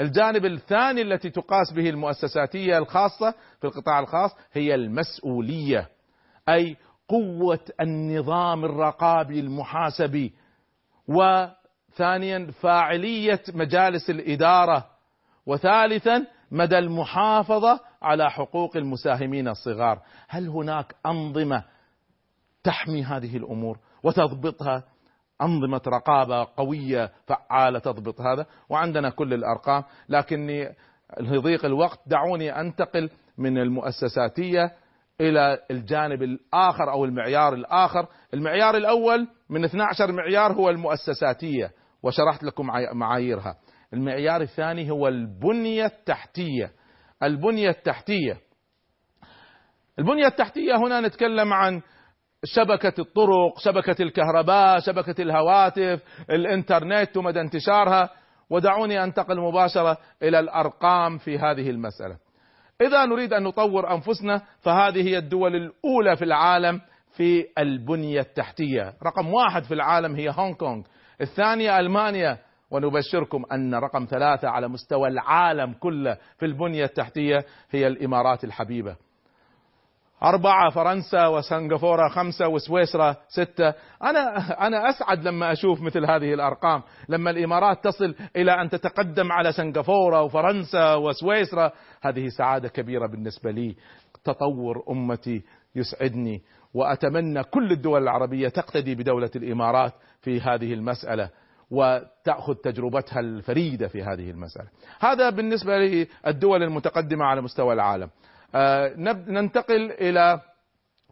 الجانب الثاني التي تقاس به المؤسساتية الخاصة في القطاع الخاص هي المسؤولية أي قوة النظام الرقابي المحاسبي وثانيا فاعلية مجالس الإدارة. وثالثا مدى المحافظة على حقوق المساهمين الصغار. هل هناك أنظمة تحمي هذه الأمور وتضبطها أنظمة رقابة قوية فعالة تضبط هذا وعندنا كل الأرقام. لكني لضيق الوقت دعوني أنتقل من المؤسساتية إلى الجانب الآخر أو المعيار الآخر. المعيار الأول من 12 معيار هو المؤسساتية وشرحت لكم معاييرها. المعيار الثاني هو البنية التحتية. البنية التحتية. البنية التحتية هنا نتكلم عن شبكة الطرق، شبكة الكهرباء، شبكة الهواتف، الإنترنت ومدى انتشارها، ودعوني انتقل مباشرة إلى الأرقام في هذه المسألة. إذا نريد أن نطور أنفسنا فهذه هي الدول الأولى في العالم في البنية التحتية. رقم واحد في العالم هي هونغ كونغ. الثانية ألمانيا. ونبشركم أن رقم ثلاثة على مستوى العالم كله في البنية التحتية هي الإمارات الحبيبة. أربعة فرنسا وسنغافورة خمسة وسويسرا ستة. أنا أنا أسعد لما أشوف مثل هذه الأرقام. لما الإمارات تصل إلى أن تتقدم على سنغافورة وفرنسا وسويسرا هذه سعادة كبيرة بالنسبة لي. تطور أمتي يسعدني وأتمنى كل الدول العربية تقتدي بدولة الإمارات في هذه المسألة وتأخذ تجربتها الفريدة في هذه المسألة. هذا بالنسبة للدول المتقدمة على مستوى العالم. ننتقل إلى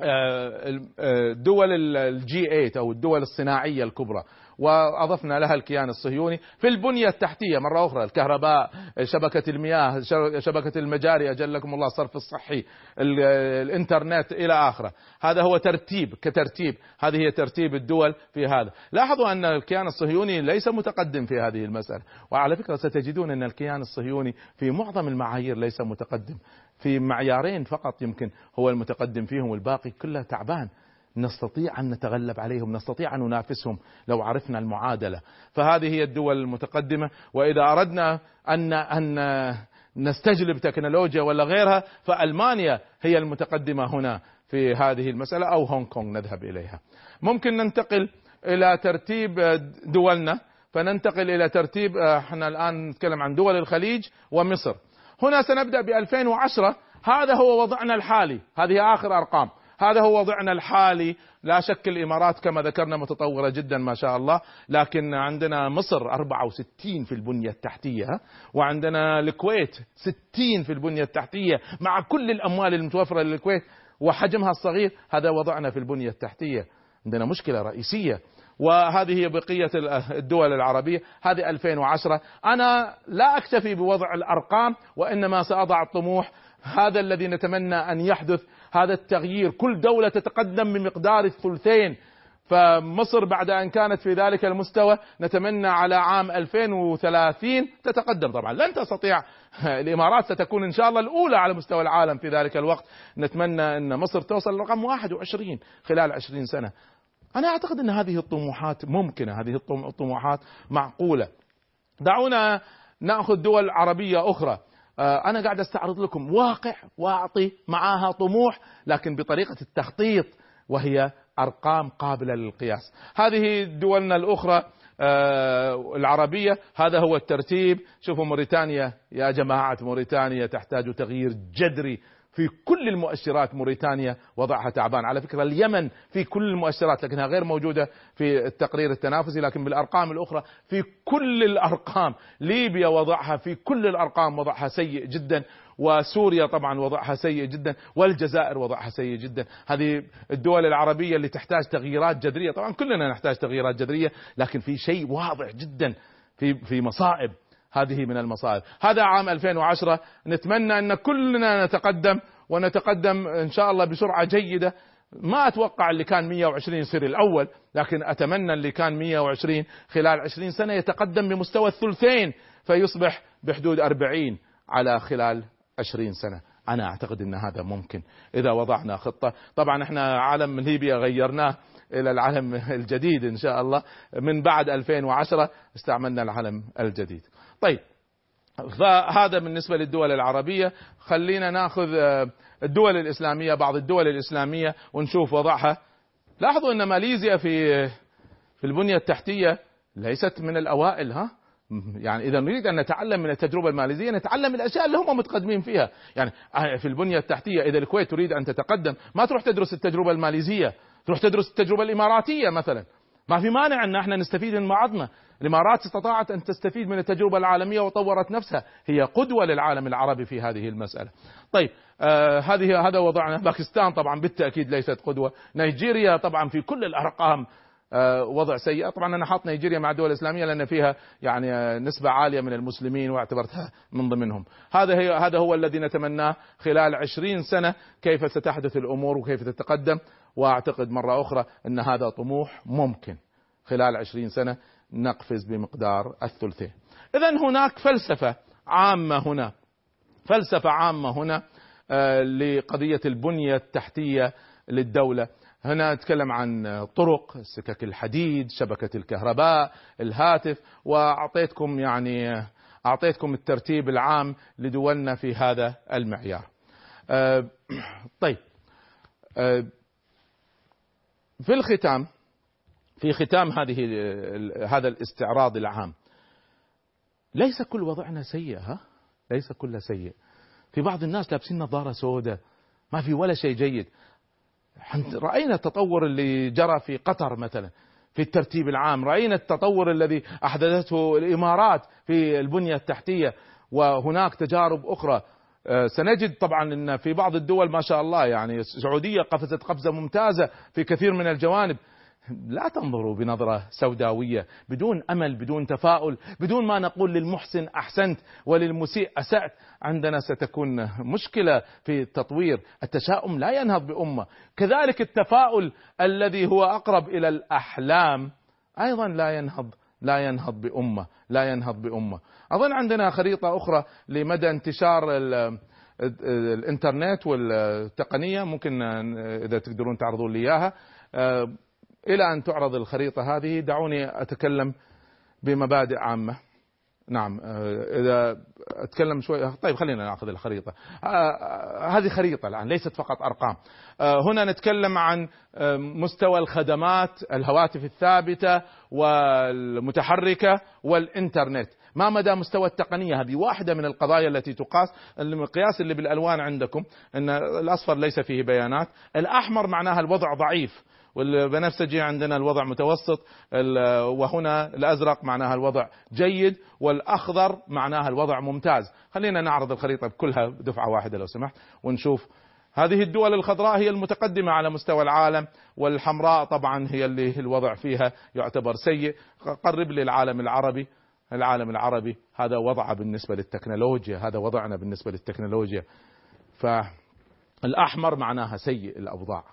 آه، آه، دول الجي 8 أو الدول الصناعية الكبرى. وأضفنا لها الكيان الصهيوني في البنية التحتية مرة أخرى الكهرباء شبكة المياه شبكة المجاري اجلكم الله الصرف الصحي الإنترنت إلى آخره. هذا هو ترتيب كترتيب. هذه هي ترتيب الدول في هذا. لاحظوا أن الكيان الصهيوني ليس متقدم في هذه المسألة. وعلى فكرة ستجدون أن الكيان الصهيوني في معظم المعايير ليس متقدم. في معيارين فقط يمكن هو المتقدم فيهم والباقي كله تعبان نستطيع أن نتغلب عليهم، نستطيع أن ننافسهم لو عرفنا المعادلة، فهذه هي الدول المتقدمة، وإذا أردنا أن أن نستجلب تكنولوجيا ولا غيرها فألمانيا هي المتقدمة هنا في هذه المسألة أو هونغ كونغ نذهب إليها. ممكن ننتقل إلى ترتيب دولنا فننتقل إلى ترتيب إحنا الآن نتكلم عن دول الخليج ومصر. هنا سنبدأ ب 2010 هذا هو وضعنا الحالي. هذه آخر أرقام. هذا هو وضعنا الحالي. لا شك الإمارات كما ذكرنا متطورة جدا ما شاء الله. لكن عندنا مصر 64 في البنية التحتية وعندنا الكويت 60 في البنية التحتية مع كل الأموال المتوفرة للكويت وحجمها الصغير هذا وضعنا في البنية التحتية. عندنا مشكلة رئيسية. وهذه هي بقية الدول العربية. هذه 2010 أنا لا أكتفي بوضع الأرقام وإنما سأضع الطموح هذا الذي نتمنى أن يحدث. هذا التغيير. كل دولة تتقدم بمقدار الثلثين. فمصر بعد أن كانت في ذلك المستوى نتمنى على عام 2030 تتقدم. طبعا لن تستطيع. الإمارات ستكون إن شاء الله الأولى على مستوى العالم في ذلك الوقت. نتمنى أن مصر توصل لرقم 21 خلال 20 سنة. أنا أعتقد أن هذه الطموحات ممكنة هذه الطموحات معقولة. دعونا نأخذ دول عربية أخرى. آه، أنا قاعد أستعرض لكم واقع وأعطي معاها طموح لكن بطريقة التخطيط وهي أرقام قابلة للقياس. هذه دولنا الأخرى آه، العربية هذا هو الترتيب. شوفوا موريتانيا. يا جماعة موريتانيا تحتاج تغيير جذري في كل المؤشرات موريتانيا وضعها تعبان. على فكرة اليمن في كل المؤشرات لكنها غير موجودة في التقرير التنافسي لكن بالأرقام الأخرى في كل الأرقام. ليبيا وضعها في كل الأرقام وضعها سيء جدا وسوريا طبعا وضعها سيء جدا والجزائر وضعها سيء جدا. هذه الدول العربية اللي تحتاج تغييرات جذرية. طبعا كلنا نحتاج تغييرات جذرية لكن في شيء واضح جدا في في مصائب. هذه من المصائب. هذا عام 2010 نتمنى أن كلنا نتقدم ونتقدم إن شاء الله بسرعة جيدة. ما أتوقع اللي كان 120 يصير الأول لكن أتمنى اللي كان 120 خلال 20 سنة يتقدم بمستوى الثلثين فيصبح بحدود 40 على خلال 20 سنة. أنا أعتقد أن هذا ممكن إذا وضعنا خطة. طبعا إحنا عالم ليبيا غيرناه إلى العلم الجديد إن شاء الله. من بعد 2010 استعملنا العلم الجديد. طيب فهذا بالنسبة للدول العربية. خلينا ناخذ آه، الدول الإسلامية بعض الدول الإسلامية ونشوف وضعها. لاحظوا أن ماليزيا في في البنية التحتية ليست من الأوائل ها؟ يعني إذا نريد أن نتعلم من التجربة الماليزية نتعلم الأشياء اللي هم متقدمين فيها. يعني آه، في البنية التحتية إذا الكويت تريد أن تتقدم ما تروح تدرس التجربة الماليزية. تروح تدرس التجربة الإماراتية مثلا. ما في مانع أن إحنا نستفيد من بعضنا الإمارات استطاعت أن تستفيد من التجربة العالمية وطورت نفسها. هي قدوة للعالم العربي في هذه المسألة. طيب آه هذه هذا وضعنا. باكستان طبعا بالتأكيد ليست قدوة، نيجيريا طبعا في كل الأرقام آه وضع سيء، طبعا أنا حاط نيجيريا مع الدول الإسلامية لأن فيها يعني آه نسبة عالية من المسلمين واعتبرتها من ضمنهم. هذا هي هذا هو الذي نتمناه خلال عشرين سنة. كيف ستحدث الأمور وكيف تتقدم؟ وأعتقد مرة أخرى أن هذا طموح ممكن خلال عشرين سنة نقفز بمقدار الثلثين إذا هناك فلسفة عامة هنا. فلسفة عامة هنا آه، لقضية البنية التحتية للدولة. هنا نتكلم عن طرق سكك الحديد شبكة الكهرباء الهاتف. وأعطيتكم يعني أعطيتكم الترتيب العام لدولنا في هذا المعيار. آه، طيب. آه، في الختام في ختام هذه هذا الاستعراض العام. ليس كل وضعنا سيء ها؟ ليس كل سيء. في بعض الناس لابسين نظارة سوداء ما في ولا شيء جيد. رأينا التطور اللي جرى في قطر مثلا في الترتيب العام. رأينا التطور الذي أحدثته الإمارات في البنية التحتية وهناك تجارب أخرى. آه، سنجد طبعا إن في بعض الدول ما شاء الله يعني السعودية قفزت قفزة ممتازة في كثير من الجوانب. لا تنظروا بنظرة سوداوية بدون أمل بدون تفاؤل بدون ما نقول للمحسن أحسنت وللمسيء أسأت. عندنا ستكون مشكلة في التطوير التشاؤم لا ينهض بأمة. كذلك التفاؤل الذي هو أقرب إلى الأحلام أيضا لا ينهض لا ينهض بأمة لا ينهض بأمة. أظن عندنا خريطة أخرى لمدى انتشار الإنترنت والتقنية ممكن إذا تقدرون تعرضون لي إياها. إلى أن تعرض الخريطة هذه. دعوني أتكلم بمبادئ عامة. نعم آه، إذا أتكلم شوي. طيب خلينا نأخذ الخريطة. آه، آه، هذه خريطة الآن ليست فقط أرقام. هنا نتكلم عن مستوى الخدمات الهواتف الثابتة والمتحركة والإنترنت. ما مدى مستوى التقنية هذه؟ واحدة من القضايا التي تقاس المقياس اللي بالألوان عندكم أن الأصفر ليس فيه بيانات. الأحمر معناها الوضع ضعيف. والبنفسجي عندنا الوضع متوسط وهنا الأزرق معناها الوضع جيد والأخضر معناها الوضع ممتاز. خلينا نعرض الخريطة كلها دفعه واحدة لو سمحت ونشوف. هذه الدول الخضراء هي المتقدمة على مستوى العالم والحمراء طبعا هي اللي الوضع فيها يعتبر سيء. قرب لي العالم العربي. العالم العربي هذا وضعه بالنسبة للتكنولوجيا هذا وضعنا بالنسبة للتكنولوجيا. فالأحمر معناها سيء الأوضاع.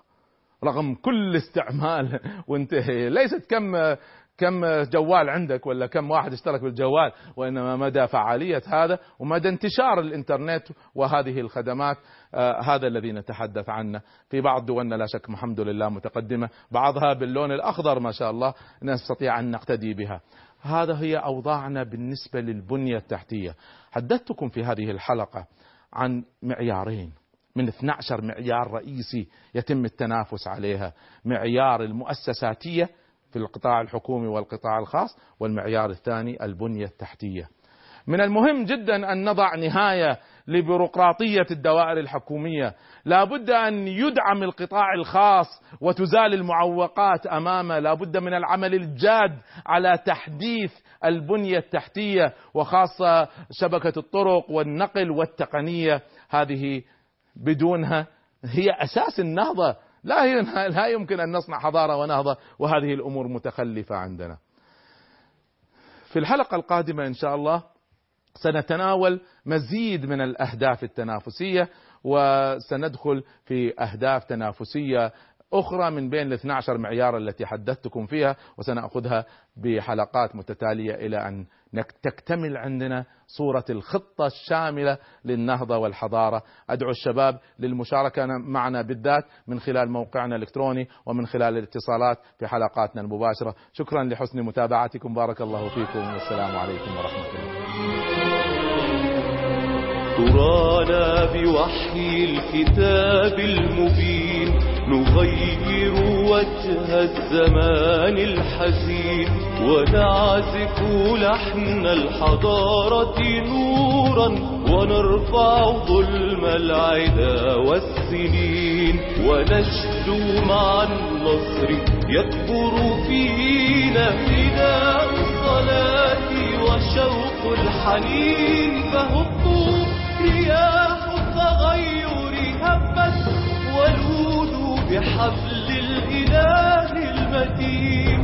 رغم كل استعمال. وانتهي. ليست كم كم جوال عندك ولا كم واحد اشترك بالجوال وإنما مدى فعالية هذا ومدى انتشار الإنترنت وهذه الخدمات آه هذا الذي نتحدث عنه. في بعض دولنا لا شك الحمد لله متقدمة بعضها باللون الأخضر ما شاء الله نستطيع أن نقتدي بها. هذا هي أوضاعنا بالنسبة للبنية التحتية. حدثتكم في هذه الحلقة عن معيارين. من 12 معيار رئيسي يتم التنافس عليها. معيار المؤسساتية في القطاع الحكومي والقطاع الخاص والمعيار الثاني البنية التحتية. من المهم جدا أن نضع نهاية لبيروقراطية الدوائر الحكومية. لا بد أن يدعم القطاع الخاص وتزال المعوقات أمامه. لا بد من العمل الجاد على تحديث البنية التحتية وخاصة شبكة الطرق والنقل والتقنية. هذه بدونها هي أساس النهضة لا لا يمكن أن نصنع حضارة ونهضة وهذه الأمور متخلفة عندنا. في الحلقة القادمة إن شاء الله سنتناول مزيد من الأهداف التنافسية وسندخل في أهداف تنافسية أخرى من بين ال 12 معيار التي حدثتكم فيها وسنأخذها بحلقات متتالية إلى أن تكتمل عندنا صورة الخطة الشاملة للنهضة والحضارة. أدعو الشباب للمشاركة معنا بالذات من خلال موقعنا الإلكتروني ومن خلال الاتصالات في حلقاتنا المباشرة. شكرا لحسن متابعتكم. بارك الله فيكم. والسلام عليكم ورحمة الله. ترانا بوحي الكتاب المبين. نغير وجه الزمان الحزين ونعزف لحن الحضارة نورا ونرفع ظلم العدا والسنين ونشدو مع النصر يكبر فينا فداء الصلاة وشوق الحنين فهبوا رياح التغير هبت ولولوا بحبل الإله المتين.